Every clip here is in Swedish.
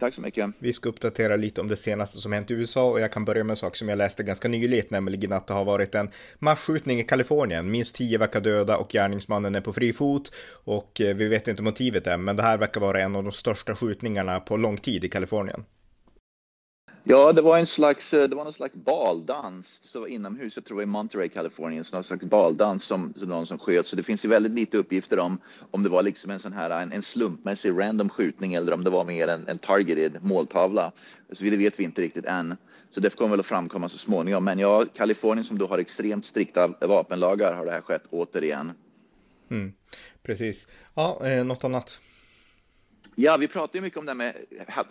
Tack så mycket. Vi ska uppdatera lite om det senaste som hänt i USA och jag kan börja med en sak som jag läste ganska nyligt, nämligen att det har varit en massskjutning i Kalifornien. Minst tio verkar döda och gärningsmannen är på fri fot och eh, vi vet inte motivet än, men det här verkar vara en av de största skjutningarna på lång tid i Kalifornien. Ja, det var en slags, eh, det var någon slags baldans så inomhus, jag tror i Monterey, Kalifornien, så någon slags baldans som, som någon som sköt. Så det finns ju väldigt lite uppgifter om om det var liksom en sån här en, en slumpmässig random skjutning eller om det var mer en, en targeted måltavla. Så det vet vi inte riktigt än. Så det kommer väl att framkomma så småningom. Men ja, Kalifornien som då har extremt strikta vapenlagar har det här skett återigen. Mm, precis. Ja, eh, något annat? Ja, vi pratar ju mycket om det här med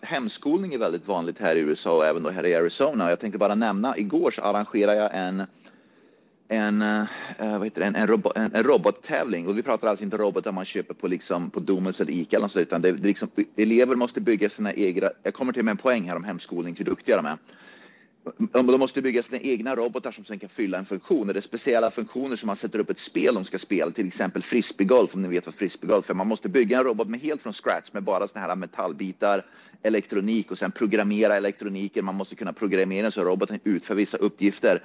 hemskolning är väldigt vanligt här i USA och även då här i Arizona. Jag tänkte bara nämna, igår så arrangerade jag en en, eh, vad heter det, en, en, robot, en, en robottävling och vi pratar alltså inte robotar man köper på, liksom, på Domus eller Ica eller så, utan det, det liksom, elever måste bygga sina egna, jag kommer till med en poäng här om hemskolning, hur duktiga de är. De måste bygga sina egna robotar som sen kan fylla en funktion. Det är speciella funktioner som man sätter upp ett spel de ska spela, till exempel frisbeegolf om ni vet vad frisbeegolf är. Man måste bygga en robot med helt från scratch med bara såna här metallbitar, elektronik och sen programmera elektroniken. Man måste kunna programmera så roboten utför vissa uppgifter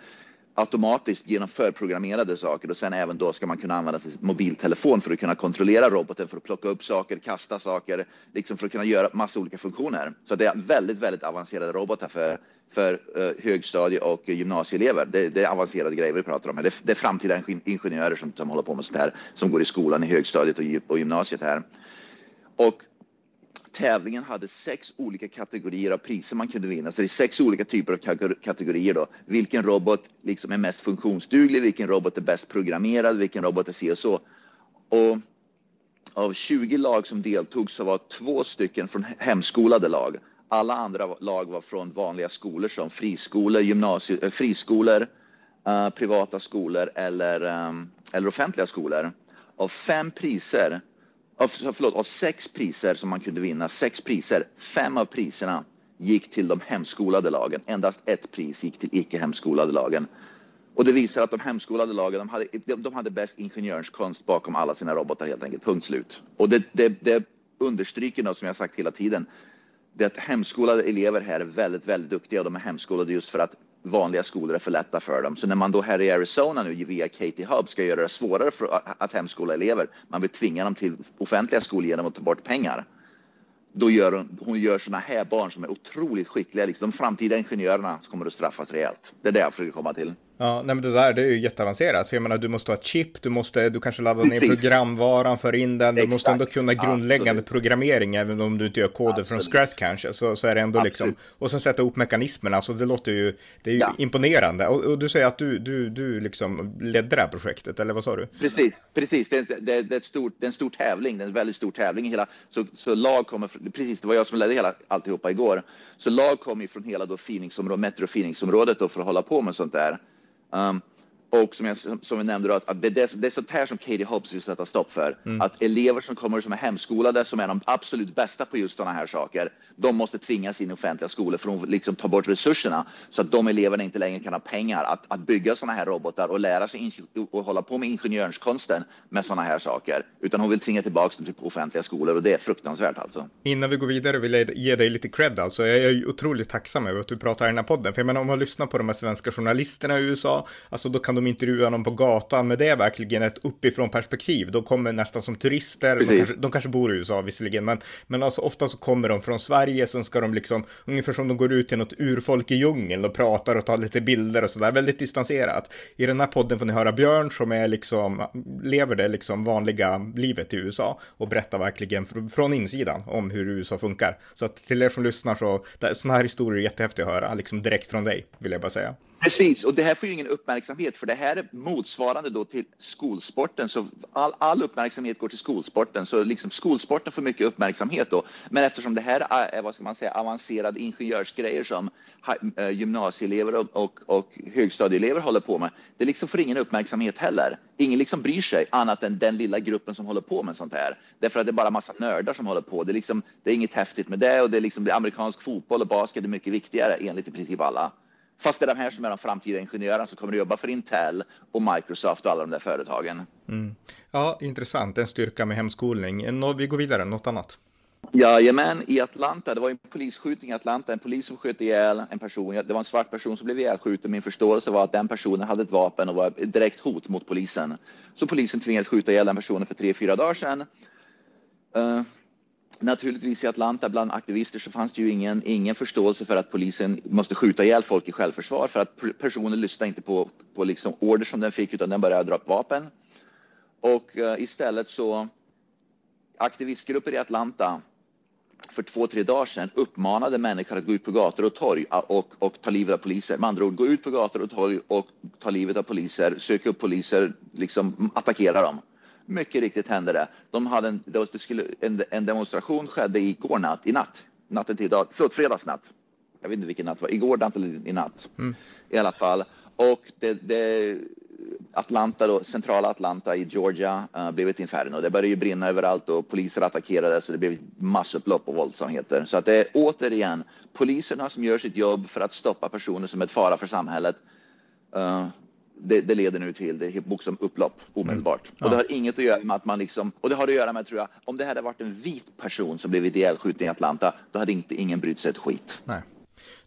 automatiskt genom förprogrammerade saker och sen även då ska man kunna använda sin mobiltelefon för att kunna kontrollera roboten för att plocka upp saker, kasta saker, liksom för att kunna göra massa olika funktioner. Så det är väldigt, väldigt avancerade robotar för, för eh, högstadie och gymnasieelever. Det, det, är avancerade grejer vi pratar om här. Det, det är framtida ingenjörer som, som håller på med sånt här, som går i skolan i högstadiet och, och gymnasiet här. Och tävlingen hade sex olika kategorier av priser man kunde vinna. Så det är sex olika typer av kategorier då. Vilken robot liksom är mest funktionsduglig? Vilken robot är bäst programmerad? Vilken robot är si och så? Och av 20 lag som deltog så var två stycken från hemskolade lag. Alla andra lag var från vanliga skolor som friskolor, gymnasie, eh, friskolor, uh, privata skolor eller, um, eller offentliga skolor. Av fem priser av, förlåt, av sex priser som man kunde vinna, sex priser, fem av priserna gick till de hemskolade lagen. Endast ett pris gick till icke hemskolade lagen. Och det visar att de hemskolade lagen, de hade, de hade bäst ingenjörskonst bakom alla sina robotar helt enkelt, punkt slut. Och det, det, det understryker något som jag sagt hela tiden. Det är att hemskolade elever här är väldigt, väldigt duktiga och de är hemskolade just för att vanliga skolor är för lätta för dem. Så när man då här i Arizona nu via Katie Hub ska göra det svårare för att hemskola elever, man vill tvinga dem till offentliga skolor genom att ta bort pengar. Då gör hon, hon gör sådana här barn som är otroligt skickliga. Liksom de framtida ingenjörerna kommer att straffas rejält. Det är det jag försöker komma till. Ja, nej men det där det är ju jätteavancerat. För jag menar, du måste ha ett chip, du måste, du kanske laddar ner programvaran för in den, du Exakt. måste ändå kunna grundläggande Absolut. programmering, även om du inte gör koder Absolut. från scratch kanske, så, så är det ändå liksom, Absolut. liksom, och sen sätta ihop mekanismerna, så det låter ju, det är ju ja. imponerande. Och, och, du säger att du, du, du liksom ledde det här projektet, eller vad sa du? Precis, precis. Det, det, det, är, ett stort, det är en stor tävling, det är en väldigt stor tävling hela, så, så lag kommer, precis, det var jag som ledde hela alltihopa igår, så lag kommer från hela då Phoenixområdet, Metro Phoenixområdet för att hålla på med sånt där. Um, och som jag, som jag nämnde, då, att, det, det är sånt här som Katie Hobbs vill sätta stopp för. Mm. Att elever som kommer som är hemskolade, som är de absolut bästa på just sådana här saker, de måste tvingas in i offentliga skolor för att liksom ta bort resurserna så att de eleverna inte längre kan ha pengar att, att bygga sådana här robotar och lära sig och hålla på med ingenjörskonsten med sådana här saker. Utan hon vill tvinga tillbaka dem till offentliga skolor och det är fruktansvärt alltså. Innan vi går vidare vill jag ge dig lite cred alltså. Jag är otroligt tacksam över att du pratar i den här podden. För jag menar om man lyssnar på de här svenska journalisterna i USA, alltså då kan de intervjua någon på gatan, men det är verkligen ett uppifrån perspektiv. De kommer nästan som turister, de kanske, de kanske, bor i USA visserligen, men, men alltså ofta så kommer de från Sverige, sen ska de liksom, ungefär som de går ut till något urfolk i djungeln och pratar och tar lite bilder och sådär, väldigt distanserat. I den här podden får ni höra Björn som är liksom, lever det liksom vanliga livet i USA och berättar verkligen från insidan om hur USA funkar. Så att till er som lyssnar så, sådana här historier är jättehäftiga att höra, liksom direkt från dig, vill jag bara säga. Precis, och det här får ju ingen uppmärksamhet för det här är motsvarande då till skolsporten. Så all, all uppmärksamhet går till skolsporten, så liksom skolsporten får mycket uppmärksamhet då. Men eftersom det här är vad ska man säga, avancerade ingenjörsgrejer som eh, gymnasieelever och, och, och högstadieelever håller på med, det liksom får ingen uppmärksamhet heller. Ingen liksom bryr sig annat än den lilla gruppen som håller på med sånt här. Därför att det är bara massa nördar som håller på. Det är, liksom, det är inget häftigt med det och det är liksom det amerikansk fotboll och basket är mycket viktigare enligt i princip alla. Fast det är de här som är de framtida ingenjörerna som kommer att jobba för Intel och Microsoft och alla de där företagen. Mm. Ja, intressant. En styrka med hemskolning. Nå, vi går vidare, något annat? Jajamän, i Atlanta, det var en polisskjutning i Atlanta, en polis som sköt ihjäl en person. Det var en svart person som blev ihjälskjuten. Min förståelse var att den personen hade ett vapen och var ett direkt hot mot polisen. Så polisen tvingades skjuta ihjäl den personen för tre, fyra dagar sedan. Uh, naturligtvis i Atlanta bland aktivister så fanns det ju ingen, ingen förståelse för att polisen måste skjuta ihjäl folk i självförsvar för att personen lyssnade inte på, på liksom order som den fick utan den började dra upp vapen. Och uh, istället så aktivistgrupper i Atlanta för två, tre dagar sedan uppmanade människor att gå ut på gator och torg och, och ta livet av poliser. Med andra ord, gå ut på gator och torg och ta livet av poliser, söka upp poliser, liksom attackera dem. Mycket riktigt hände det. De hade en, det skulle, en, en demonstration skedde igår natt, i natt, natten till idag, förlåt, fredagsnatt. Jag vet inte vilken natt det var, igår natt eller i natt mm. i alla fall. Och det, det, Atlanta, då, centrala Atlanta i Georgia uh, blev ett inferno. Det började ju brinna överallt och poliser attackerade så det blev massupplopp och våldsamheter. Så att det är återigen poliserna som gör sitt jobb för att stoppa personer som är ett fara för samhället. Uh, det, det, leder nu till det bokstavligt upplopp omedelbart. Mm. Ja. Och det har inget att göra med att man liksom, och det har att göra med tror jag, om det hade varit en vit person som blivit ihjälskjuten i Atlanta, då hade inte ingen brytt sig ett skit. Nej.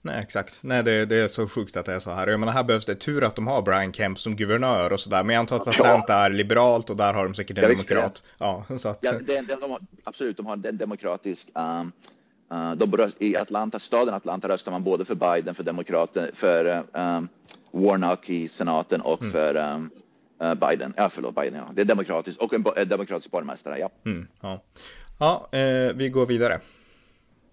Nej, exakt. Nej, det, det, är så sjukt att det är så här. Jag menar, här behövs det tur att de har Brian Kemp som guvernör och sådär. Men jag antar att Atlanta ja. är liberalt och där har de säkert en demokrat. Ja, så att... ja det, det, de har, absolut, de har en demokratisk um, de, I Atlanta, staden Atlanta röstar man både för Biden, för demokraten, för um, Warnock i senaten och mm. för um, Biden. Ja, förlåt, Biden, ja. Det är demokratiskt och en, en demokratisk borgmästare, ja. Mm, ja, ja eh, vi går vidare.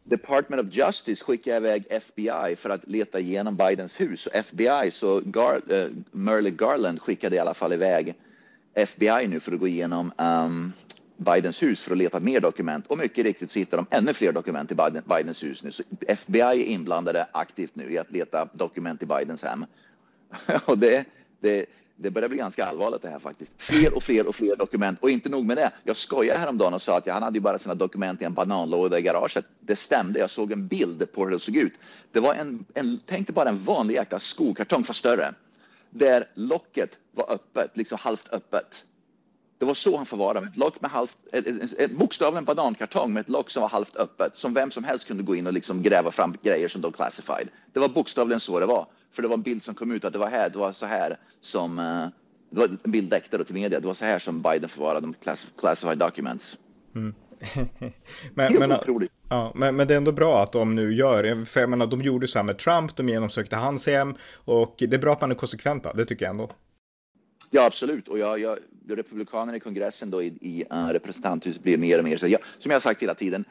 Department of Justice skickade iväg FBI för att leta igenom Bidens hus. FBI, så Gar, uh, Merle Garland skickade i alla fall iväg FBI nu för att gå igenom um, Bidens hus för att leta mer dokument och mycket riktigt så hittar de ännu fler dokument i Biden, Bidens hus nu. Så FBI är inblandade aktivt nu i att leta dokument i Bidens hem. och det, det, det börjar bli ganska allvarligt det här faktiskt. Fler och fler och fler dokument och inte nog med det. Jag skojade häromdagen och sa att han hade ju bara sina dokument i en bananlåda i garaget. Det stämde. Jag såg en bild på hur det såg ut. Det var en, en tänk dig bara en vanlig jäkla skokartong fast större. Där locket var öppet, liksom halvt öppet. Det var så han förvarade ett lock med halvt, ett, bokstavligen banankartong med ett lock som var halvt öppet som vem som helst kunde gå in och liksom gräva fram grejer som de classified. Det var bokstavligen så det var. För det var en bild som kom ut att det var här, det var så här som, uh, det var en bild läckte till media, det var så här som Biden förvarade de classified documents. Mm. men, men, ja, men, men, det är ändå bra att de nu gör, för jag menar, de gjorde så här med Trump, de genomsökte hans hem och det är bra att man är konsekventa, det tycker jag ändå. Ja, absolut. Och jag, jag, republikanerna i kongressen då i, i uh, representanthuset blir mer och mer så. Jag, som jag har sagt hela tiden,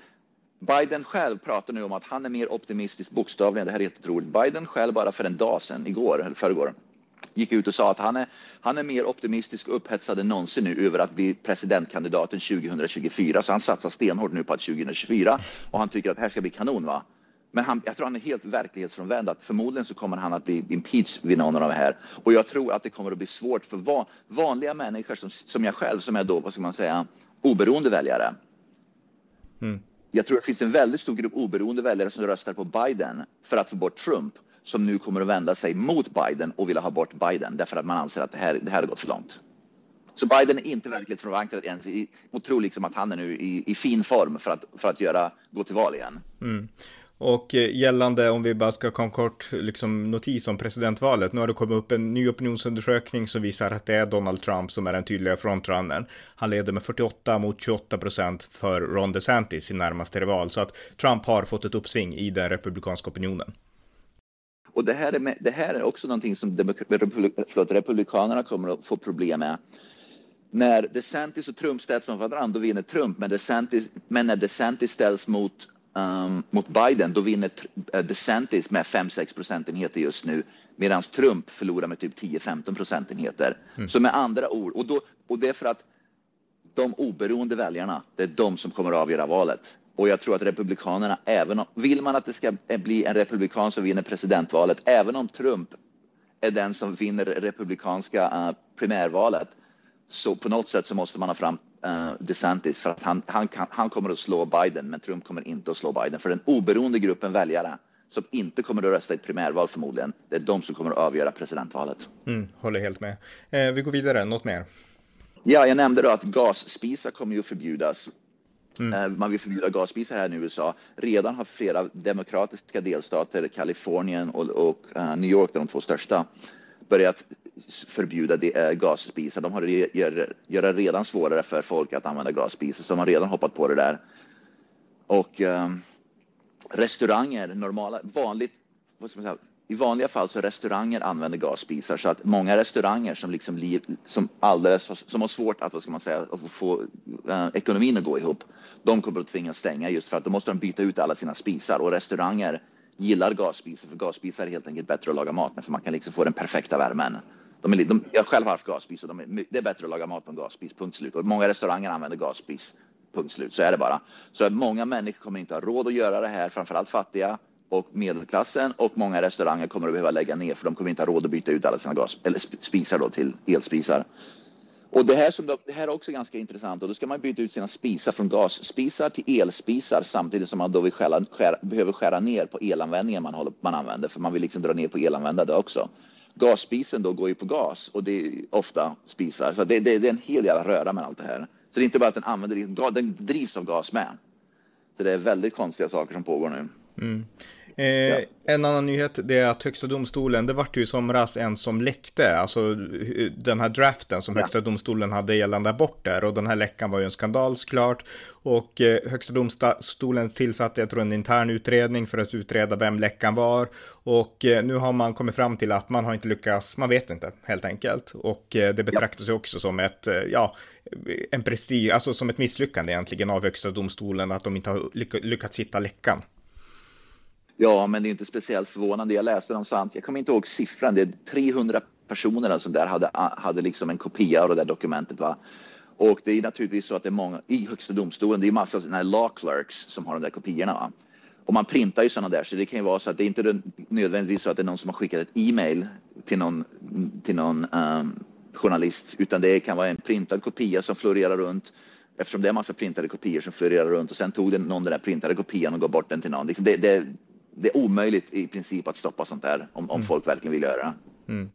Biden själv pratar nu om att han är mer optimistisk bokstavligen. Det här är helt otroligt. Biden själv bara för en dag sedan, igår eller förrgår, gick ut och sa att han är, han är mer optimistisk och upphetsad än någonsin nu över att bli presidentkandidaten 2024. Så han satsar stenhårt nu på att 2024 och han tycker att det här ska bli kanon. Va? Men han, jag tror han är helt verklighetsfrånvänd. Att förmodligen så kommer han att bli impeached vid någon av de här. Och jag tror att det kommer att bli svårt för van, vanliga människor som, som jag själv, som är då, vad ska man säga, oberoende väljare. Mm jag tror det finns en väldigt stor grupp oberoende väljare som röstar på Biden för att få bort Trump som nu kommer att vända sig mot Biden och vill ha bort Biden därför att man anser att det här, det här har gått för långt. Så Biden är inte verkligt förankrad ens och tror liksom att han är nu i, i, fin form för att, för att göra, gå till val igen. Mm. Och eh, gällande, om vi bara ska komma kort liksom, notis om presidentvalet, nu har det kommit upp en ny opinionsundersökning som visar att det är Donald Trump som är den tydliga frontrunnern. Han leder med 48 mot 28 procent för Ron DeSantis i närmaste rival, så att Trump har fått ett uppsving i den republikanska opinionen. Och det här är, det här är också någonting som förlåt, republikanerna kommer att få problem med. När DeSantis och Trump ställs mot varandra, då vinner Trump, men, DeSantis, men när DeSantis ställs mot um, mot Biden, då vinner eh, DeSantis med 5-6 procentenheter just nu. medan Trump förlorar med typ 10-15 procentenheter. Mm. Så med andra ord, och, då, och det är för att de oberoende väljarna, det är de som kommer att avgöra valet. Och jag tror att Republikanerna, även om, vill man att det ska bli en republikan som vinner presidentvalet, även om Trump är den som vinner republikanska uh, primärvalet, så på något sätt så måste man ha fram uh, DeSantis för att han, han, kan, han kommer att slå Biden, men Trump kommer inte att slå Biden. För den oberoende gruppen väljare som inte kommer att rösta i ett primärval förmodligen, det är de som kommer att avgöra presidentvalet. Mm, håller helt med. Eh, vi går vidare, något mer? Ja, jag nämnde då att gasspisar kommer ju att förbjudas. Mm. Eh, man vill förbjuda gasspisar här i USA. Redan har flera demokratiska delstater, Kalifornien och, och uh, New York, de två största, börjat förbjuda eh, gasspisar. De har gör, gör det redan svårare för folk att använda gasspisar, så de har redan hoppat på det där. Och eh, restauranger, normala, vanligt, vad ska man säga, i vanliga fall så restauranger använder gasspisar så att många restauranger som liksom liv, som alldeles som har svårt att, vad ska man säga, att få eh, ekonomin att gå ihop. De kommer att tvingas stänga just för att då måste de byta ut alla sina spisar och restauranger gillar gasspisar för gasspisar är helt enkelt bättre att laga mat med för man kan liksom få den perfekta värmen. De är, de, jag själv har haft gasspis och de är, det är bättre att laga mat på en gasspis, punkt slut. Och många restauranger använder gasspis, punkt slut. Så är det bara. Så många människor kommer inte ha råd att göra det här, framförallt fattiga och medelklassen och många restauranger kommer att behöva lägga ner för de kommer inte ha råd att byta ut alla sina gas, eller spisar då till elspisar. Och det här, som det här är också ganska intressant och då ska man byta ut sina spisar från gasspisar till elspisar samtidigt som man då vill skära, skära, behöver skära ner på elanvändningen man, håller, man använder för man vill liksom dra ner på elanvändande också. Gasspisen då går ju på gas och det är ofta spisar så det, det, det är en hel jävla röra med allt det här. Så det är inte bara att den använder, den drivs av gas med. Så det är väldigt konstiga saker som pågår nu. Mm. Eh, ja. En annan nyhet det är att Högsta domstolen, det vart ju i somras en som läckte, alltså den här draften som ja. Högsta domstolen hade gällande aborter och den här läckan var ju en skandal såklart. Och eh, Högsta domstolen tillsatte, jag tror en intern utredning för att utreda vem läckan var. Och eh, nu har man kommit fram till att man har inte lyckats, man vet inte helt enkelt. Och eh, det betraktas ju ja. också som ett, eh, ja, en prestige, alltså som ett misslyckande egentligen av Högsta domstolen att de inte har lyckats hitta läckan. Ja, men det är inte speciellt förvånande. Jag läste någonstans, jag kommer inte ihåg siffran, det är 300 personer som där hade, hade liksom en kopia av det där dokumentet. Va? Och det är naturligtvis så att det är många i Högsta domstolen, det är massa sådana här law clerks som har de där kopiorna. Va? Och man printar ju sådana där, så det kan ju vara så att det är inte nödvändigtvis så att det är någon som har skickat ett e-mail till någon, till någon um, journalist, utan det kan vara en printad kopia som florerar runt eftersom det är massa printade kopior som florerar runt och sen tog den någon den där printade kopian och gav bort den till någon. Liksom det, det, det är omöjligt i princip att stoppa sånt där om, om mm. folk verkligen vill göra det. Mm.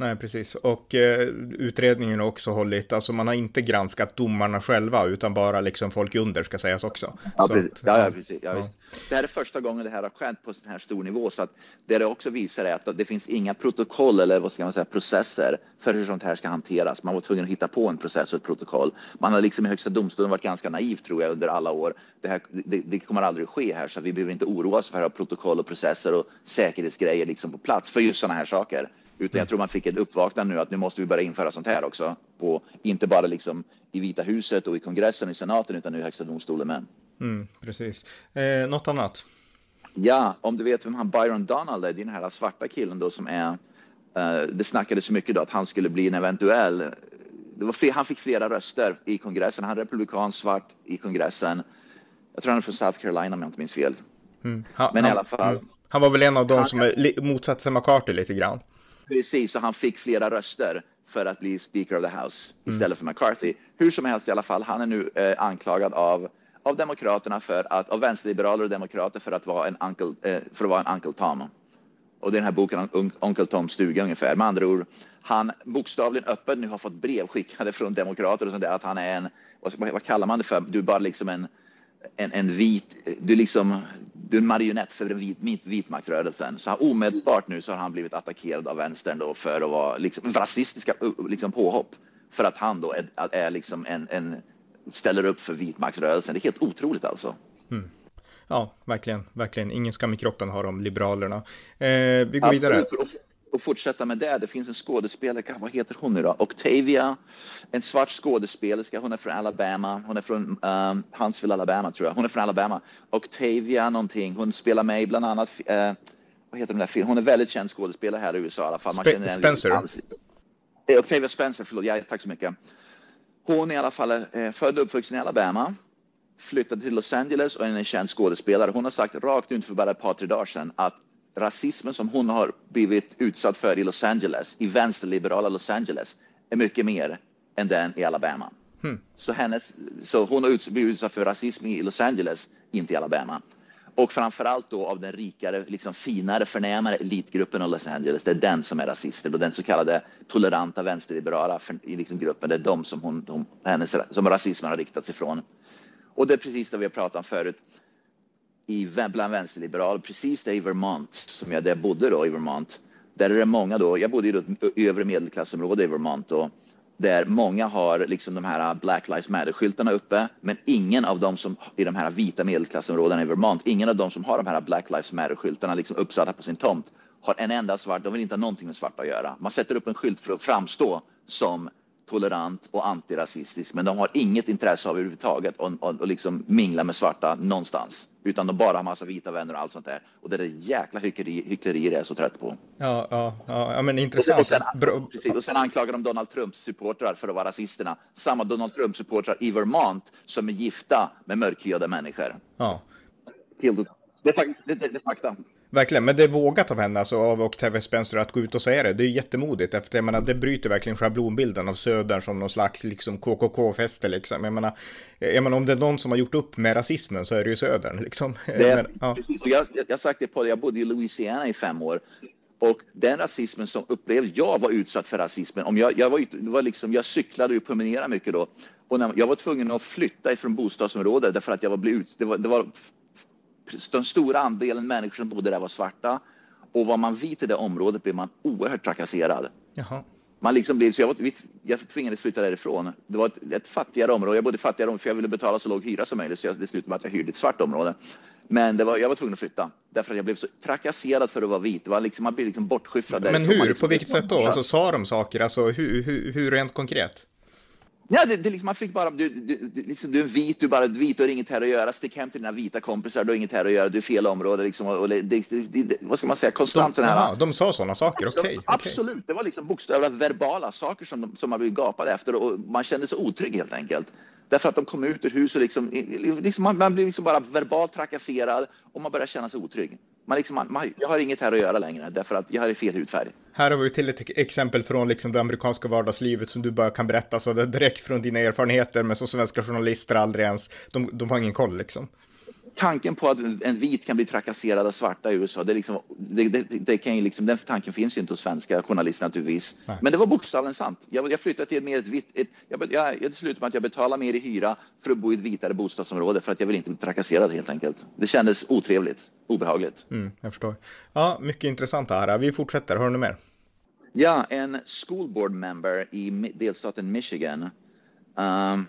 Nej, precis. Och eh, utredningen har också hållit, alltså man har inte granskat domarna själva, utan bara liksom folk under ska sägas också. Ja, precis. Att, ja, ja, precis. Ja, ja. Det här är första gången det här har skett på sån här stor nivå, så att det det också visar är att det finns inga protokoll eller vad ska man säga, processer för hur sånt här ska hanteras. Man var tvungen att hitta på en process och ett protokoll. Man har liksom i Högsta domstolen varit ganska naiv tror jag under alla år. Det, här, det, det kommer aldrig att ske här, så vi behöver inte oroa oss för att ha protokoll och processer och säkerhetsgrejer liksom på plats för just sådana här saker. Utan jag tror man fick ett uppvaknande nu att nu måste vi börja införa sånt här också. På, inte bara liksom i Vita huset och i kongressen och i senaten utan nu i Högsta domstolen med. Mm, precis. Eh, något annat? Ja, om du vet vem han Byron Donald är, det är den här svarta killen då som är eh, det snackades så mycket då att han skulle bli en eventuell fler, han fick flera röster i kongressen. Han är republikan, svart i kongressen. Jag tror han är från South Carolina om jag inte minns fel. Mm. Han, Men i alla fall. Mm. Han var väl en av de som motsatte sig McCarthy lite grann. Precis, så han fick flera röster för att bli Speaker of the House mm. istället för McCarthy. Hur som helst i alla fall, han är nu eh, anklagad av, av Demokraterna för att, av vänsterliberaler och demokrater för att vara en Uncle, eh, för att vara en Uncle Tom. Och det är den här boken un, Uncle Toms stuga ungefär. Med andra ord, han bokstavligen öppet nu har fått brev skickade från demokrater och sånt där att han är en, vad, vad kallar man det för, du är bara liksom en en, en vit, du, liksom, du är en marionett för den vit, vitmaktrörelsen. Så omedelbart nu så har han blivit attackerad av vänstern då för att vara liksom, rasistiska liksom, påhopp. För att han då är, är liksom en, en, ställer upp för vitmaktrörelsen. Det är helt otroligt alltså. Mm. Ja, verkligen, verkligen. Ingen skam i kroppen har de liberalerna. Eh, vi går vidare och fortsätta med det. Det finns en skådespelerska, vad heter hon nu då? Octavia, en svart skådespelerska. Hon är från Alabama. Hon är från um, Huntsville, Alabama tror jag. Hon är från Alabama. Octavia någonting. Hon spelar med bland annat uh, vad heter den där filmen? Hon är väldigt känd skådespelare här i USA i alla fall. Man Spe- känner Spencer. alls- Eh, Octavia Spencer, förlåt. Ja, tack så mycket. Hon är i alla fall eh, född och uppvuxen i Alabama. Flyttade till Los Angeles och är en känd skådespelare. Hon har sagt rakt ut för bara ett par, tre dagar sedan att rasismen som hon har blivit utsatt för i Los Angeles, i vänsterliberala Los Angeles, är mycket mer än den i Alabama. Så, hennes, så hon har uts- blivit utsatt för rasism i Los Angeles, inte i Alabama. Och framförallt då av den rikare, liksom finare, förnämare elitgruppen av Los Angeles. Det är den som är rasister och den så kallade toleranta vänsterliberala för, i liksom gruppen. Det är de som, hon, hon, hennes, som rasismen har riktats ifrån. Och det är precis det vi har pratat om förut i, bland vänsterliberaler, precis där i Vermont, som jag där jag bodde då i Vermont. Där är det många då, jag bodde i ett övre medelklassområde i Vermont då, där många har liksom de här Black Lives Matter-skyltarna uppe, men ingen av dem som i de här vita medelklassområdena i Vermont, ingen av dem som har de här Black Lives Matter-skyltarna liksom uppsatta på sin tomt har en enda svart, de vill inte ha någonting med svarta att göra. Man sätter upp en skylt för att framstå som tolerant och antirasistisk, men de har inget intresse av överhuvudtaget att och, och liksom mingla med svarta någonstans, utan de bara har massa vita vänner och allt sånt där. Och det är det jäkla hyckleri, hyckleri jag är så trött på. Ja, ja, ja, men Och intressant. sen, Bra. precis, och sen anklagar de Donald Trumps supportrar för att vara rasisterna. Samma Donald Trump-supportrar i Vermont som är gifta med mörkhyade människor. Ja. Helt, det, är, fak- det, det, det är fakta. Verkligen, men det är vågat av henne, alltså av Octavia Spencer att gå ut och säga det. Det är jättemodigt, efter jag menar, det bryter verkligen schablonbilden av Södern som någon slags liksom KKK-fäste liksom. Jag menar, jag menar, om det är någon som har gjort upp med rasismen så är det ju Södern liksom. Det Men, ja. precis, och jag, jag, sagt det på det, jag bodde i Louisiana i fem år. Och den rasismen som upplevde, jag var utsatt för rasismen. Om jag, jag, var, var liksom, jag cyklade och promenerade mycket då. Och när, jag var tvungen att flytta ifrån bostadsområdet därför att jag var blivit ut, det var, det var den stora andelen människor som bodde där var svarta. Och var man vit i det området blev man oerhört trakasserad. Jaha. Man liksom blev, så jag, var, jag tvingades flytta därifrån. Det var ett, ett fattigare område. Jag bodde i fattigare område för jag ville betala så låg hyra som möjligt. Så jag, det slutade med att jag hyrde ett svart område. Men det var, jag var tvungen att flytta därför att jag blev så trakasserad för att vara vit. Det var liksom, man blev liksom bortskyfflad Men hur? liksom, På vilket sätt då? Alltså sa de saker? Alltså hur, hur, hur rent konkret? Ja, det, det liksom, man fick bara, du, du, du, liksom, du är vit, du bara vit, du har inget här att göra. Stick hem till dina vita kompisar, du har inget här att göra, du är fel område. Liksom, och, och det, det, vad ska man säga, konstant De, sån här... jaha, de sa sådana saker, okej. Absolut, okej. absolut. det var liksom bokstavliga verbala saker som, som man blev gapade efter och man kände sig otrygg helt enkelt. Därför att de kom ut ur huset och liksom, liksom man, man blev liksom bara verbalt trakasserad och man började känna sig otrygg. Man liksom, man, man, jag har inget här att göra längre därför att jag har fel hudfärg. Här har vi till ett exempel från liksom det amerikanska vardagslivet som du bara kan berätta så det direkt från dina erfarenheter, men som svenska journalister aldrig ens, de, de har ingen koll liksom. Tanken på att en vit kan bli trakasserad av svarta i USA, det liksom, det, det, det kan ju liksom, den tanken finns ju inte hos svenska journalister naturligtvis. Nej. Men det var bokstavligen sant. Jag, jag flyttade till ett mer ett vitt, ett, jag, jag, jag slutade med att jag betalade mer i hyra för att bo i ett vitare bostadsområde för att jag vill inte bli trakasserad helt enkelt. Det kändes otrevligt, obehagligt. Mm, jag förstår. Ja, mycket intressant här. Vi fortsätter, har du något mer? Ja, en school board member i delstaten Michigan. Um,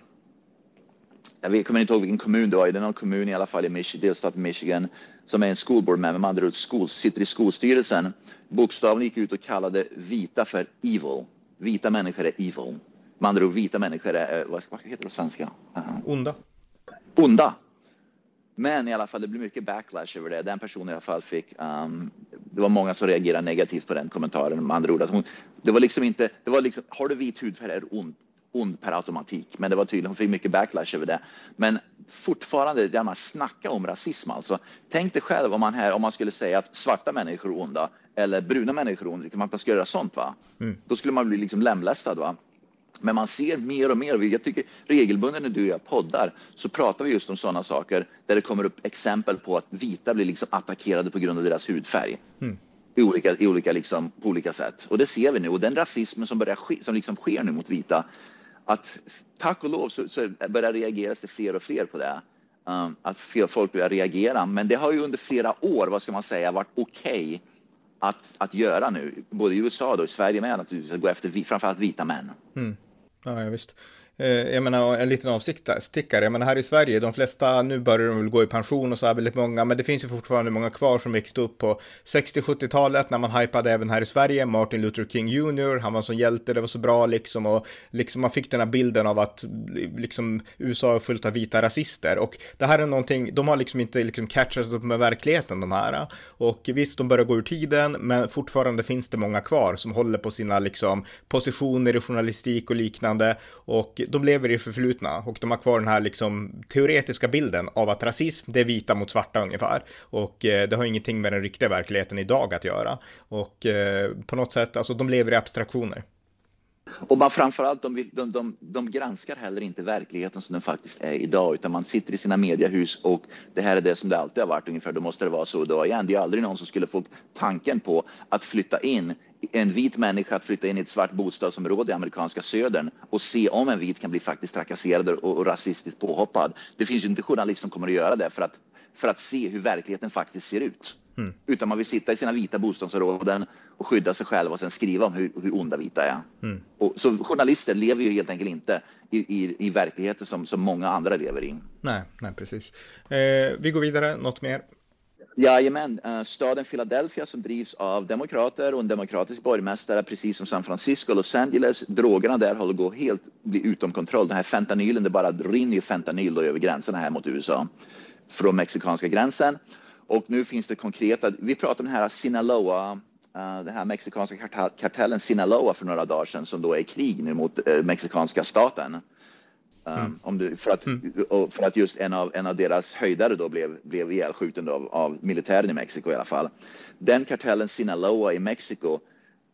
jag kommer inte ihåg vilken kommun det var. Det är någon kommun i alla fall i Mich- delstaten Michigan som är en school board member, med andra ord skol, sitter i skolstyrelsen. Bokstavligen gick ut och kallade vita för evil. Vita människor är evil. Med andra ord, vita människor är, eh, vad, vad heter det på svenska? Uh, Onda? onda. Men i alla fall, det blev mycket backlash över det. Den personen i alla fall fick, um, det var många som reagerade negativt på den kommentaren. Med andra ord, att hon, det var liksom inte, det var liksom, har du vit hudfärg är du ond, ond per automatik. Men det var tydligen, hon fick mycket backlash över det. Men fortfarande, där man snackar om rasism alltså. Tänk dig själv om man här, om man skulle säga att svarta människor är onda eller bruna människor är onda, liksom man ska göra sånt va? Då skulle man bli liksom lemlästad va? Men man ser mer och mer, jag tycker regelbundet när du och jag poddar så pratar vi just om sådana saker där det kommer upp exempel på att vita blir liksom attackerade på grund av deras hudfärg. I olika, i olika liksom, på olika sätt. Och det ser vi nu. Och den rasismen som, börjar ske, som liksom sker nu mot vita, att tack och lov så, så börjar reageras det fler och fler på det. Um, att fler folk börjar reagera. Men det har ju under flera år, vad ska man säga, varit okej okay att, att göra nu. Både i USA och i Sverige med naturligtvis, att gå efter vi- framförallt vita män. Mm. Ja, ja visst. Eh, jag menar, en liten avstickare. Jag menar, här i Sverige, de flesta, nu börjar de väl gå i pension och så är väldigt många, men det finns ju fortfarande många kvar som växte upp på 60-70-talet när man hypade även här i Sverige. Martin Luther King Jr, han var som hjälte, det var så bra liksom och liksom man fick den här bilden av att liksom USA är fullt av vita rasister och det här är någonting, de har liksom inte liksom catchat upp med verkligheten de här och visst, de börjar gå ur tiden, men fortfarande finns det många kvar som håller på sina liksom positioner i journalistik och liknande och de lever i det förflutna och de har kvar den här liksom teoretiska bilden av att rasism, det är vita mot svarta ungefär. Och eh, det har ingenting med den riktiga verkligheten idag att göra. Och eh, på något sätt, alltså de lever i abstraktioner. Och man framförallt, de, de, de, de granskar heller inte verkligheten som den faktiskt är idag, utan man sitter i sina mediehus och det här är det som det alltid har varit ungefär, då måste det vara så idag igen. Det är aldrig någon som skulle få tanken på att flytta in en vit människa att flytta in i ett svart bostadsområde i amerikanska södern och se om en vit kan bli faktiskt trakasserad och, och rasistiskt påhoppad. Det finns ju inte journalister som kommer att göra det för att, för att se hur verkligheten faktiskt ser ut. Mm. Utan man vill sitta i sina vita bostadsområden och skydda sig själv och sen skriva om hur, hur onda vita är. Mm. Och, så journalister lever ju helt enkelt inte i, i, i verkligheten som, som många andra lever i. Nej, nej precis. Eh, vi går vidare, något mer? Jajamän, eh, staden Philadelphia som drivs av demokrater och en demokratisk borgmästare, precis som San Francisco och Los Angeles. Drogerna där håller på att helt bli utom kontroll. Den här fentanylen, det bara rinner fentanyl över gränserna här mot USA från mexikanska gränsen. Och nu finns det konkreta, vi pratade om den här Sinaloa, eh, den här mexikanska kartellen Sinaloa för några dagar sedan som då är i krig nu mot eh, mexikanska staten. Um, mm. om du, för, att, mm. för att just en av, en av deras höjdare då blev, blev ihjälskjuten av, av militären i Mexiko i alla fall. Den kartellen Sinaloa i Mexiko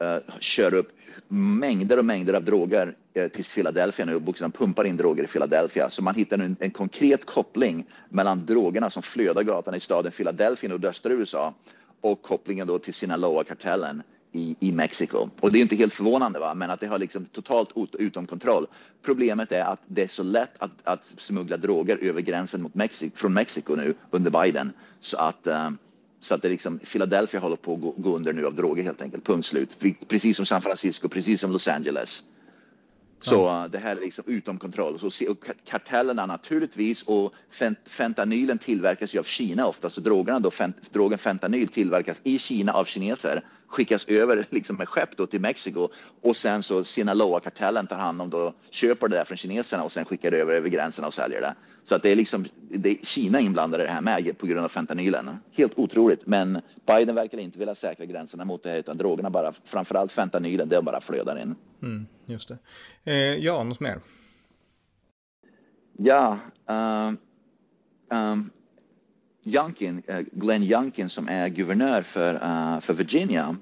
uh, kör upp mängder och mängder av droger uh, till Philadelphia nu bokstavligen pumpar in droger i Philadelphia. Så man hittar en, en, konkret koppling mellan drogerna som flödar gatan i staden Philadelphia i nordöstra USA och kopplingen då till Sinaloa-kartellen i, i Mexiko. Och det är inte helt förvånande, va? men att det har liksom totalt utom kontroll. Problemet är att det är så lätt att, att smuggla droger över gränsen mot Mexiko, från Mexiko nu under Biden. Så att, uh, så att det liksom, Philadelphia håller på att gå, gå under nu av droger helt enkelt, punkt slut. Precis som San Francisco, precis som Los Angeles. Så uh, det här är liksom utom kontroll. Så, och kartellerna naturligtvis och fent, fentanylen tillverkas ju av Kina ofta, så drogerna då, fent, drogen fentanyl tillverkas i Kina av kineser skickas över liksom med skepp då till Mexiko och sen så Sinaloa-kartellen tar hand om då, köper det där från kineserna och sen skickar det över över gränsen och säljer det. Så att det är liksom det är Kina inblandade i det här med på grund av fentanylen. Helt otroligt, men Biden verkar inte vilja säkra gränserna mot det här utan drogerna bara, framförallt fentanylen, det bara flödar in. Mm, just det. Eh, ja, något mer? Ja, um, um, Youngkin, Glenn Youngkin som är guvernör för, uh, för Virginia,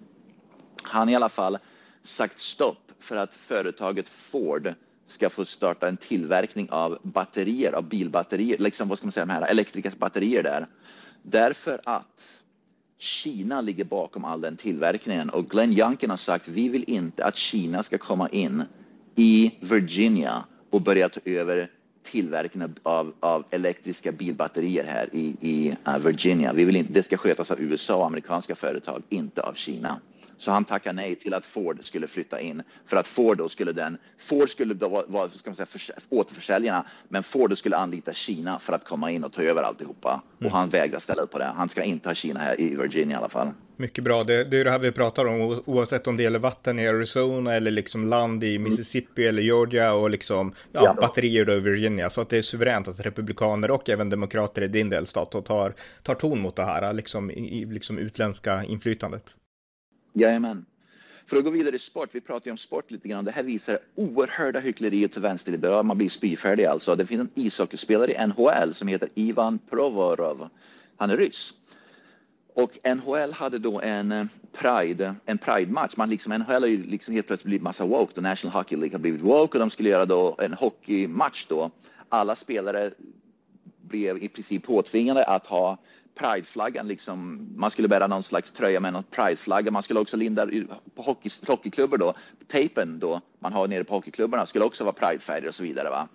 han i alla fall sagt stopp för att företaget Ford ska få starta en tillverkning av batterier, av bilbatterier, liksom vad ska man säga, de här elektriska batterier där. Därför att Kina ligger bakom all den tillverkningen och Glenn Youngkin har sagt vi vill inte att Kina ska komma in i Virginia och börja ta över tillverkningen av, av elektriska bilbatterier här i, i uh, Virginia. Vi vill inte, det ska skötas av USA och amerikanska företag, inte av Kina. Så han tackade nej till att Ford skulle flytta in för att Ford då skulle den, Ford skulle då vara, ska man säga, för, återförsäljarna, men Ford då skulle anlita Kina för att komma in och ta över alltihopa. Mm. Och han vägrar ställa upp på det. Han ska inte ha Kina här i Virginia i alla fall. Mycket bra. Det, det är det här vi pratar om, oavsett om det gäller vatten i Arizona eller liksom land i Mississippi mm. eller Georgia och liksom ja, ja. batterier då i Virginia. Så att det är suveränt att republikaner och även demokrater i din delstat tar, tar ton mot det här, liksom, i, liksom utländska inflytandet. Jajamän. För att gå vidare i sport, vi pratar ju om sport lite grann. Det här visar oerhörda hyckleriet till vänsterliberaler, Man blir spyfärdig alltså. Det finns en ishockeyspelare i NHL som heter Ivan Provorov. Han är ryss. Och NHL hade då en eh, Pride, en Pride-match. Man liksom, NHL har ju liksom helt plötsligt blivit massa woke. då. National Hockey League har blivit woke och de skulle göra då en hockeymatch då. Alla spelare blev i princip påtvingade att ha prideflaggan liksom, man skulle bära någon slags tröja med någon prideflagga. Man skulle också linda på hockey, hockeyklubbor då, tejpen då man har nere på hockeyklubborna skulle också vara pridefärger och så vidare. Va?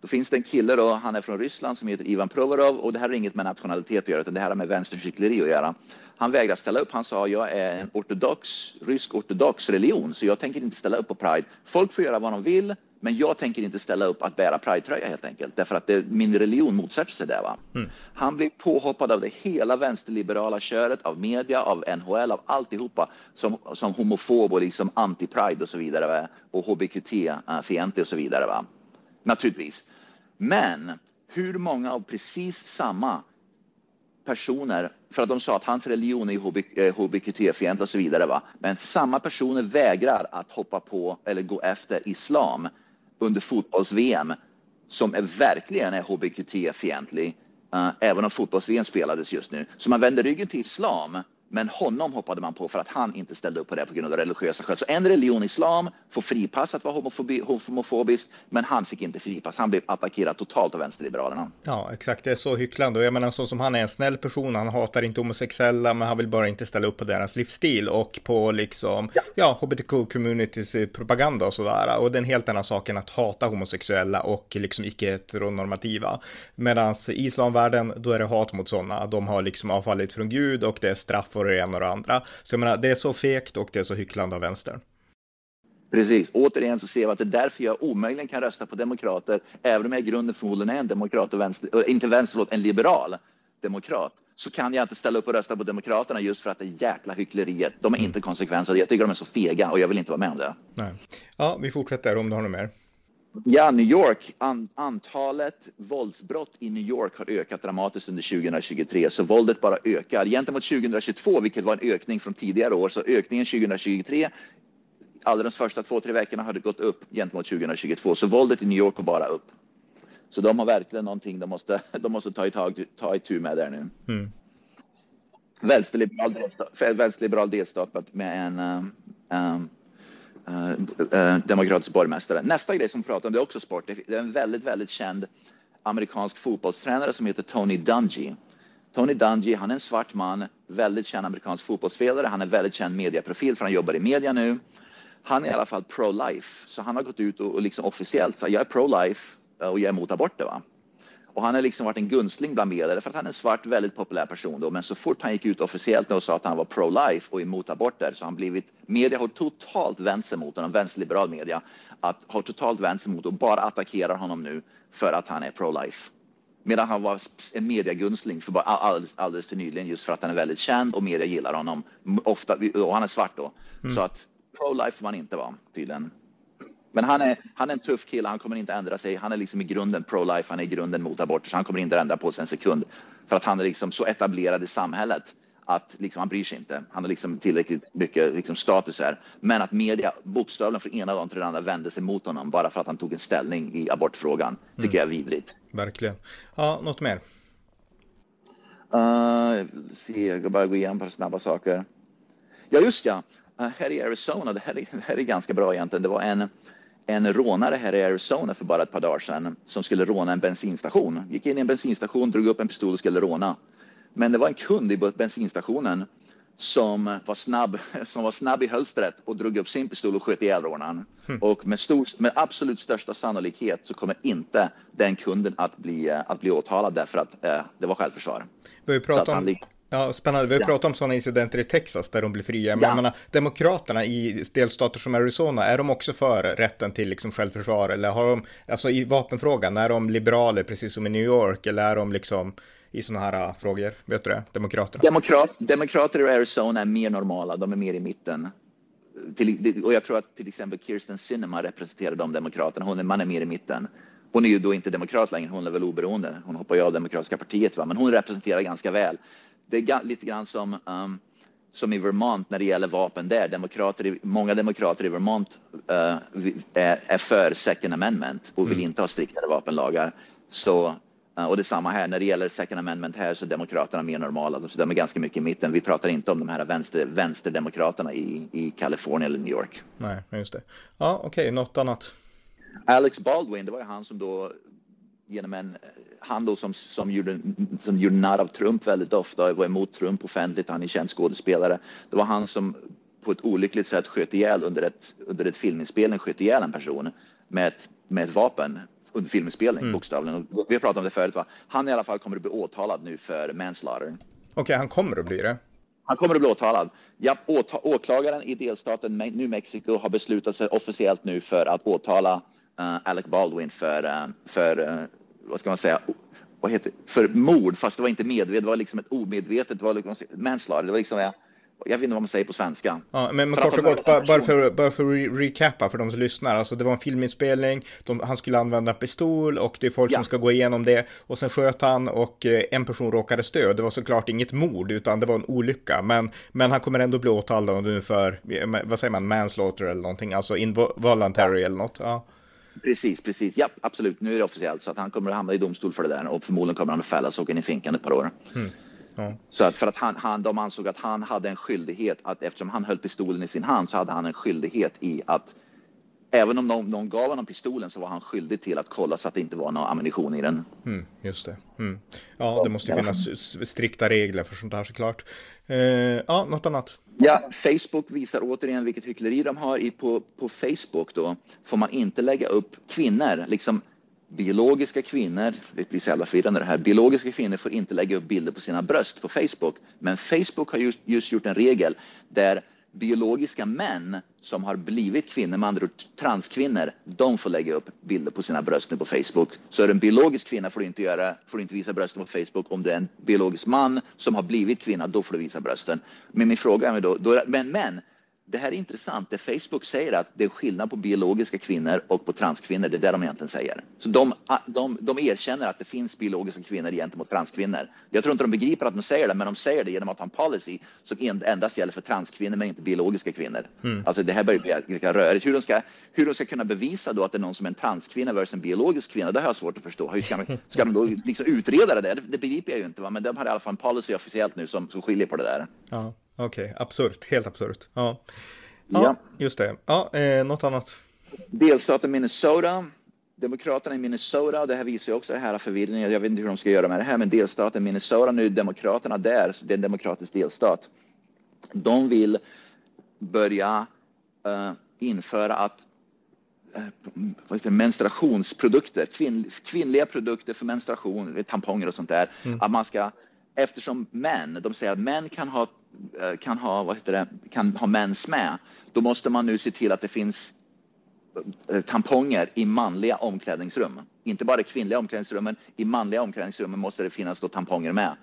Då finns det en kille då, han är från Ryssland som heter Ivan Provorov och det här har inget med nationalitet att göra utan det här har med vänsterkyckleri att göra. Han vägrar ställa upp. Han sa jag är en ortodox, rysk ortodox religion så jag tänker inte ställa upp på Pride. Folk får göra vad de vill men jag tänker inte ställa upp att bära Pride-tröja helt enkelt, därför att det, min religion motsätter sig det. Va? Mm. Han blir påhoppad av det hela vänsterliberala köret, av media, av NHL, av alltihopa som, som homofob och liksom anti-Pride och så vidare va? och hbqt-fientlig och så vidare. Va? Naturligtvis. Men hur många av precis samma personer, för att de sa att hans religion är hbqt-fientlig och så vidare, va? men samma personer vägrar att hoppa på eller gå efter islam under fotbolls-VM som är verkligen är hbqt-fientlig, uh, eh, även om fotbolls-VM spelades just nu. Så man vänder ryggen till islam men honom hoppade man på för att han inte ställde upp på det på grund av religiösa skäl. Så en religion, islam, får fripass att vara homofobi, homofobisk, men han fick inte fripass. Han blev attackerad totalt av vänsterliberalerna. Ja, exakt. Det är så hycklande. Och jag menar, så som han är en snäll person, han hatar inte homosexuella, men han vill bara inte ställa upp på deras livsstil och på liksom, ja, ja hbtq-communities propaganda och sådär. Och det är en helt annan sak än att hata homosexuella och liksom icke-heteronormativa. Medan i islamvärlden, då är det hat mot sådana. De har liksom avfallit från Gud och det är straff och det ena och det andra. Så jag menar, det är så fegt och det är så hycklande av vänster. Precis. Återigen så ser vi att det är därför jag omöjligen kan rösta på demokrater, även om jag i grunden förmodligen är en demokrat och vänster, inte vänster, förlåt, en liberal demokrat, så kan jag inte ställa upp och rösta på Demokraterna just för att det är jäkla hyckleriet. De är inte konsekvenser. Jag tycker de är så fega och jag vill inte vara med om det. Nej. Ja, vi fortsätter om du har något mer. Ja, New York. An antalet våldsbrott i New York har ökat dramatiskt under 2023, så våldet bara ökar. Gentemot 2022, vilket var en ökning från tidigare år, så ökningen 2023 allra de första två, tre veckorna har det gått upp gentemot 2022, så våldet i New York går bara upp. Så de har verkligen någonting de måste, de måste ta, i tag, ta itu med där nu. Mm. Vänsterliberal, delstat, vänsterliberal delstat med en um, um, uh, Eh, eh, demokratisk borgmästare. Nästa grej som pratar om det är också sport. Det är en väldigt, väldigt känd amerikansk fotbollstränare som heter Tony Dungy. Tony Dungy, han är en svart man, väldigt känd amerikansk fotbollsspelare. Han är väldigt känd mediaprofil för han jobbar i media nu. Han är i alla fall pro-life, så han har gått ut och, och liksom officiellt sagt jag är pro-life eh, och jag är emot aborter. Va? Och han har liksom varit en gunstling bland media för att han är en svart, väldigt populär person. Då. Men så fort han gick ut officiellt och sa att han var pro-life och emot aborter så har han blivit, media har totalt vänt sig mot honom, vänsterliberal media, att har totalt vänt sig mot och bara attackerar honom nu för att han är pro-life. Medan han var en mediagunstling för bara alldeles, alldeles till nyligen just för att han är väldigt känd och media gillar honom. Ofta, och han är svart då. Mm. Så att pro-life får man inte vara tydligen. Men han är, han är en tuff kille, han kommer inte ändra sig. Han är liksom i grunden pro-life, han är i grunden mot aborter, så han kommer inte ändra på sig en sekund. För att han är liksom så etablerad i samhället att liksom, han bryr sig inte. Han har liksom tillräckligt mycket liksom, status här. Men att media bokstavligen från ena dagen till den andra vände sig mot honom bara för att han tog en ställning i abortfrågan tycker mm. jag är vidrigt. Verkligen. Ja, något mer? Uh, se, jag ska bara gå igenom par snabba saker. Ja, just ja. Uh, här i Arizona, det här, är, det här är ganska bra egentligen. Det var en en rånare här i Arizona för bara ett par dagar sedan som skulle råna en bensinstation. Gick in i en bensinstation, drog upp en pistol och skulle råna. Men det var en kund i bensinstationen som var snabb, som var snabb i hölstret och drog upp sin pistol och sköt ihjäl rånaren. Mm. Och med, stor, med absolut största sannolikhet så kommer inte den kunden att bli, att bli åtalad därför att eh, det var självförsvar. Vi har ju pratat om, Ja, spännande. Vi har ja. pratat om sådana incidenter i Texas där de blir fria. Men ja. jag menar, demokraterna i delstater som Arizona, är de också för rätten till liksom självförsvar? Eller har de, alltså i vapenfrågan, är de liberaler precis som i New York? Eller är de liksom i sådana här äh, frågor? Vet du det? Demokraterna? Demokrat, demokrater i Arizona är mer normala, de är mer i mitten. Till, och jag tror att till exempel Kirsten Sinema representerar de demokraterna, hon är, man är mer i mitten. Hon är ju då inte demokrat längre, hon är väl oberoende. Hon hoppar ju av demokratiska partiet, va? men hon representerar ganska väl det är lite grann som, um, som i Vermont när det gäller vapen där. Demokrater, många demokrater i Vermont uh, är, är, för second amendment och vill mm. inte ha striktare vapenlagar. Så, uh, och detsamma här, när det gäller second amendment här så är demokraterna mer normala, så de är ganska mycket i mitten. Vi pratar inte om de här vänster, vänsterdemokraterna i, i Kalifornien eller New York. Nej, just det. Ja, okej, okay, något annat? Alex Baldwin, det var ju han som då genom en han då som, som, gjorde, som gjorde narr av Trump väldigt ofta, var emot Trump offentligt, han är känd skådespelare. Det var han som på ett olyckligt sätt sköt ihjäl under ett, under ett filminspelning, sköt ihjäl en person med ett, med ett vapen under filminspelning mm. bokstavligen. Vi har pratat om det förut va. Han i alla fall kommer att bli åtalad nu för manslaughter. Okej, okay, han kommer att bli det? Han kommer att bli åtalad. Ja, åklagaren i delstaten New Mexico har beslutat sig officiellt nu för att åtala uh, Alec Baldwin för, uh, för uh, vad ska man säga, vad heter för mord, fast det var inte medvetet, det var liksom ett omedvetet, det var liksom manslaughter, det var liksom, jag vet inte vad man säger på svenska. Ja, men, men kort och gott, bara, bara för, bara för att recappa för de som lyssnar. Alltså det var en filminspelning, de, han skulle använda pistol och det är folk ja. som ska gå igenom det. Och sen sköt han och eh, en person råkade stöd. Det var såklart inget mord, utan det var en olycka. Men, men han kommer ändå bli åtalad nu för, vad säger man, manslaughter eller någonting, alltså involuntary ja. eller något. Ja. Precis, precis. Ja, absolut. Nu är det officiellt så att han kommer att hamna i domstol för det där och förmodligen kommer han att fällas och åka in i finkan ett par år. Mm. Ja. Så att för att han, han, de ansåg att han hade en skyldighet att eftersom han höll pistolen i sin hand så hade han en skyldighet i att även om någon, någon gav honom pistolen så var han skyldig till att kolla så att det inte var någon ammunition i den. Mm, just det. Mm. Ja, det måste finnas strikta regler för sånt här såklart. Eh, ja, något annat? Ja, Facebook visar återigen vilket hyckleri de har. I, på, på Facebook då får man inte lägga upp kvinnor, liksom biologiska kvinnor, det blir så jävla förvirrande det här, biologiska kvinnor får inte lägga upp bilder på sina bröst på Facebook. Men Facebook har just, just gjort en regel där biologiska män som har blivit kvinnor, med andra ord transkvinnor, de får lägga upp bilder på sina bröst nu på Facebook. Så är du en biologisk kvinna får du inte, göra, får du inte visa brösten på Facebook. Om du är en biologisk man som har blivit kvinna, då får du visa brösten. Men min fråga är då, då men, men det här är intressant. Det Facebook säger att det är skillnad på biologiska kvinnor och på transkvinnor. Det är det de egentligen säger. Så de, de, de erkänner att det finns biologiska kvinnor gentemot transkvinnor. Jag tror inte de begriper att de säger det, men de säger det genom att ha en policy som endast gäller för transkvinnor, men inte biologiska kvinnor. Mm. Alltså det här börjar bli rörigt. Hur de, ska, hur de ska kunna bevisa då att det är någon som är en transkvinna versus en biologisk kvinna, det har jag svårt att förstå. Hur ska de, ska de då liksom utreda det där? Det, det begriper jag ju inte, va? men de har i alla fall en policy officiellt nu som, som skiljer på det där. Ja. Okej, okay. absurt, helt absurt. Ja. ja, ja. just det. Ja, eh, något annat? Delstaten Minnesota. Demokraterna i Minnesota, det här visar ju också här förvirringen. Jag vet inte hur de ska göra med det här, men delstaten Minnesota, nu är Demokraterna där, det är en demokratisk delstat. De vill börja uh, införa att uh, menstruationsprodukter, kvinn, kvinnliga produkter för menstruation, tamponger och sånt där, mm. att man ska eftersom män, de säger att män kan ha, Eh, kan ha, vad heter det, kan ha mens med, då måste man nu se till att det finns eh, tamponger i manliga omklädningsrum. Inte bara i kvinnliga omklädningsrummen, i manliga omklädningsrummen måste det finnas då tamponger med.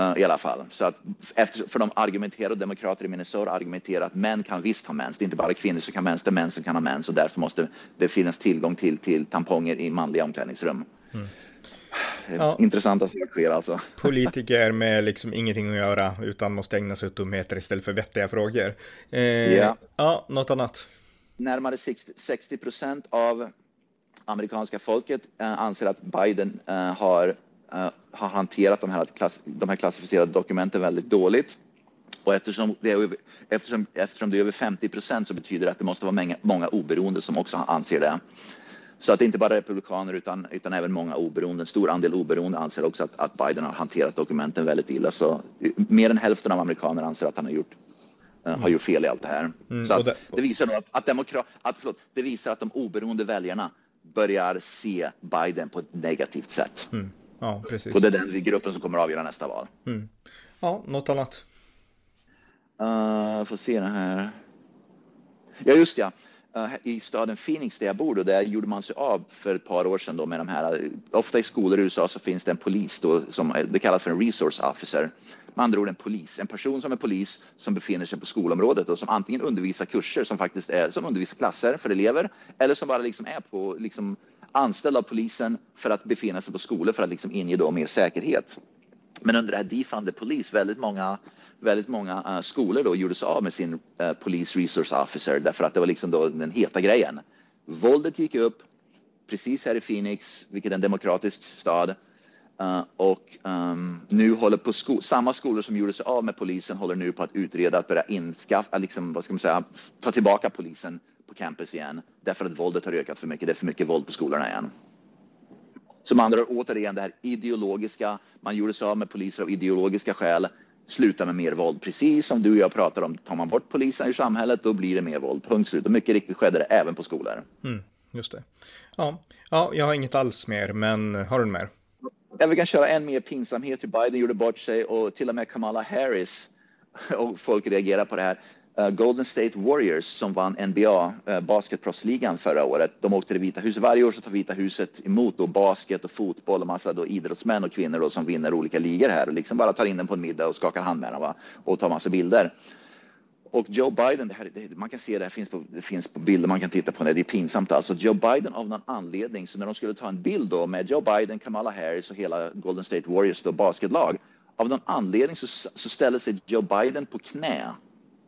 Uh, I alla fall. Så att efter, för de argumenterar, och demokrater i Minnesota argumenterar att män kan visst ha mens. Det är inte bara kvinnor som kan ha mens, det är män som kan ha mens och därför måste det finnas tillgång till, till tamponger i manliga omklädningsrum. Mm ja. intressanta saker alltså. Politiker med liksom ingenting att göra utan måste ägna sig åt dumheter istället för vettiga frågor. Eh, yeah. Ja, något annat? Närmare 60 procent av amerikanska folket eh, anser att Biden eh, har, eh, har hanterat de här, klass, de här klassificerade dokumenten väldigt dåligt. Och eftersom det, är, eftersom, eftersom det är över 50 procent så betyder det att det måste vara många, många oberoende som också anser det. Så att det inte bara republikaner utan, utan även många oberoende, en stor andel oberoende anser också att, att Biden har hanterat dokumenten väldigt illa. Så mer än hälften av amerikaner anser att han har gjort, mm. har gjort fel i allt det här. Mm, så att, det, det, visar att, att, demokra, att, förlåt, det visar att de oberoende väljarna börjar se Biden på ett negativt sätt. Mm. Ja, precis. Och det är den gruppen som kommer att avgöra nästa val. Mm. Ja, något annat? Uh, får se det här. Ja, just ja. Eh, I staden Phoenix där jag bor, då, där gjorde man sig av för ett par år sedan då med de här, eh, ofta i skolor i USA så finns det en polis då, som eh, det kallas för en resource officer. Med andra ord en polis, en person som är polis som befinner sig på skolområdet och som antingen undervisar kurser som faktiskt är, som undervisar klasser för elever eller som bara liksom är på, liksom anställd av polisen för att befinna sig på skolor för att liksom inge då mer säkerhet. Men under det här defund the police, väldigt många väldigt många uh, skolor då gjorde sig av med sin uh, Police Resource Officer därför att det var liksom då den heta grejen. Våldet gick upp precis här i Phoenix, vilket är en demokratisk stad. Uh, och um, nu håller på sko samma skolor som gjorde sig av med polisen håller nu på att utreda att börja inskaffa, liksom, vad ska man säga, ta tillbaka polisen på campus igen därför att våldet har ökat för mycket. Det är för mycket våld på skolorna igen. Som andra återigen det här ideologiska. Man gjorde sig av med poliser av ideologiska skäl sluta med mer våld. Precis som du och jag pratar om, tar man bort polisen i samhället då blir det mer våld. Punkt slut. Och mycket riktigt skedde det även på skolor. Mm, just det. Ja. ja, jag har inget alls mer, men har du mer? Ja, vi kan köra en mer pinsamhet. Biden gjorde bort sig och till och med Kamala Harris och folk reagerar på det här. Eh, Golden State Warriors som vann NBA eh, basketproffsligan förra året. De åkte till Vita huset. Varje år så tar Vita huset emot då basket och fotboll och massa då idrottsmän och kvinnor då som vinner olika ligor här och liksom bara tar in dem på en middag och skakar hand med dem va? och tar massa bilder. Och Joe Biden, det här, det, man kan se det, här finns på, det finns på bilder man kan titta på det, det är pinsamt alltså. Joe Biden av någon anledning, så när de skulle ta en bild då med Joe Biden, Kamala Harris och hela Golden State Warriors då basketlag, av någon anledning så, så ställer sig Joe Biden på knä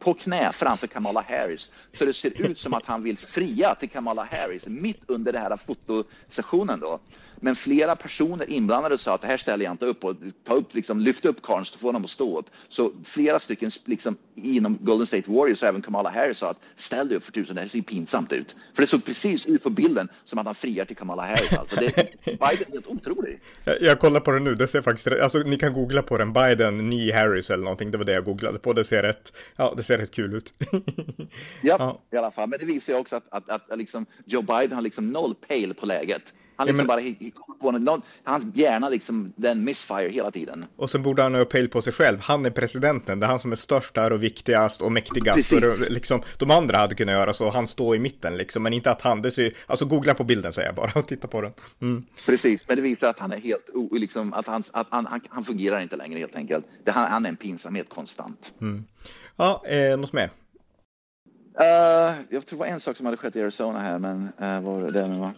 på knä framför Kamala Harris. Så det ser ut som att han vill fria till Kamala Harris mitt under den här fotosessionen då. Men flera personer inblandade sa att det här ställer jag inte upp och ta upp, liksom, lyft upp karln så får honom att stå upp. Så flera stycken liksom, inom Golden State Warriors och även Kamala Harris sa att ställ dig upp för tusen, det här ser pinsamt ut. För det såg precis ut på bilden som att han friar till Kamala Harris. Alltså det, Biden är helt otrolig. Jag, jag kollar på det nu, det ser faktiskt, alltså ni kan googla på den, Biden, ni Harris eller någonting, det var det jag googlade på, det ser rätt, ja det ser rätt kul ut. ja, ja, i alla fall, men det visar ju också att, att, att, att liksom Joe Biden har liksom noll pejl på läget. Han liksom ja, men... bara på någon, hans hjärna liksom, den missfire hela tiden. Och så borde han ha pejl på sig själv. Han är presidenten, det är han som är störst här och viktigast och mäktigast. Och liksom, de andra hade kunnat göra så, han står i mitten liksom, men inte att han, det ser, alltså googla på bilden säger jag bara och titta på den. Mm. Precis, men det visar att han är helt, liksom, att, han, att han, han, han fungerar inte längre helt enkelt. Det, han, han är en pinsamhet konstant. Mm. Ja, eh, något mer? Uh, jag tror det var en sak som hade skett i Arizona här, men uh, var det nu?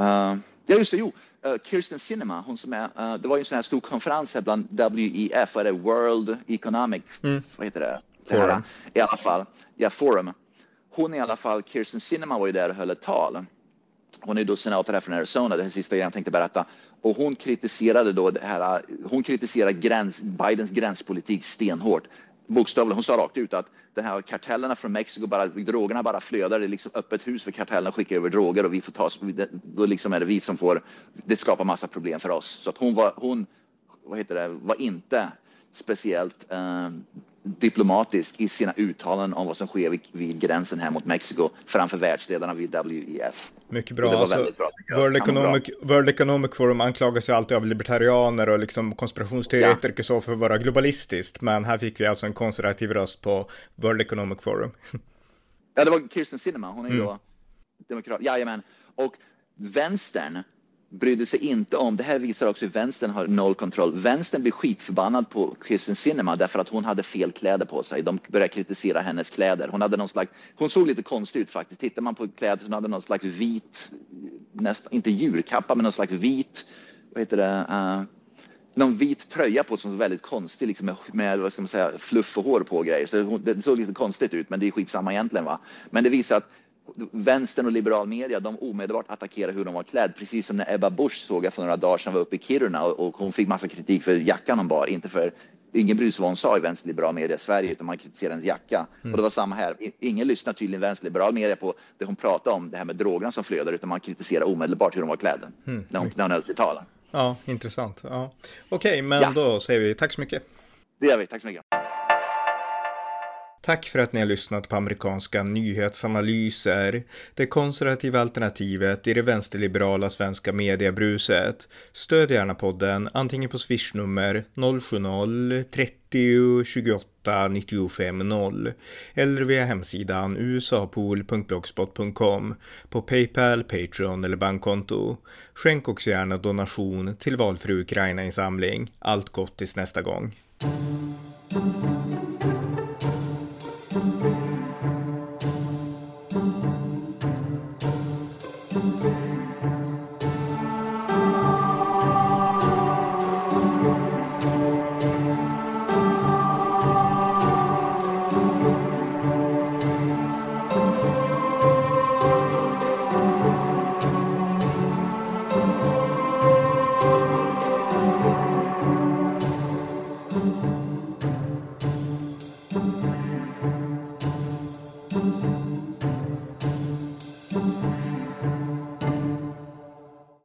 Uh, ja, just det, jo. Uh, Kirsten Sinema, hon som är, uh, det var ju en sån här stor konferens här bland WEF, vad är det, World Economic, mm. vad heter det? Forum. I alla fall, ja, Forum. Hon i alla fall, Kirsten Sinema var ju där och höll ett tal. Hon är då senator här från Arizona, det här sista grejen jag tänkte berätta. Och hon kritiserade då det här, hon kritiserade gräns, Bidens gränspolitik stenhårt bokstavligen, hon sa rakt ut att den här kartellerna från Mexiko, bara, drogerna bara flödar. Det är liksom öppet hus för kartellerna skickar över droger och vi får ta, då liksom är det vi som får, det skapar massa problem för oss. Så att hon var, hon, vad heter det, var inte speciellt eh, diplomatisk i sina uttalanden om vad som sker vid, vid, gränsen här mot Mexiko framför världsledarna vid WEF. Mycket bra. Alltså, bra World, Economic, bra. World Economic Forum anklagas ju alltid av libertarianer och liksom konspirationsteoretiker ja. så för att vara globalistiskt, men här fick vi alltså en konservativ röst på World Economic Forum. ja, det var Kirsten Sinema, hon är ju mm. då demokrat. Jajamän. Och vänstern brydde sig inte om, det här visar också hur vänstern har noll kontroll. Vänstern blir skitförbannad på Kirsten Sinema därför att hon hade fel kläder på sig. De började kritisera hennes kläder. Hon hade någon slags, hon såg lite konstig ut faktiskt. Tittar man på kläder hon hade någon slags vit, nästan, inte djurkappa, men någon slags vit, vad heter det, uh, någon vit tröja på som var väldigt konstig liksom med, med, vad ska man säga, fluff och hår på och grejer. Så det, det såg lite konstigt ut, men det är skitsamma egentligen. Va? Men det visar att vänstern och liberal media, de omedelbart attackerar hur de var klädd, precis som när Ebba Busch såg jag för några dagar sedan var uppe i Kiruna och, hon fick massa kritik för jackan hon bar, inte för Ingen bryr sig vad hon sa i vänsterliberal media i Sverige, utan man kritiserar hennes jacka. Mm. Och det var samma här. Ingen lyssnar tydligen vänsterliberal media på det hon pratade om, det här med drogerna som flödar, utan man kritiserar omedelbart hur hon var klädd mm. när, hon, när hon höll sitt tal. Ja, intressant. Ja. Okej, men ja. då säger vi tack så mycket. Det gör vi. Tack så mycket. Tack för att ni har lyssnat på amerikanska nyhetsanalyser, det konservativa alternativet i det vänsterliberala svenska mediebruset. Stöd gärna podden antingen på swishnummer 070-30 28 95 0 eller via hemsidan usapool.blogspot.com på Paypal, Patreon eller bankkonto. Skänk också gärna donation till valfri Ukraina-insamling. Allt gott tills nästa gång. Thank you.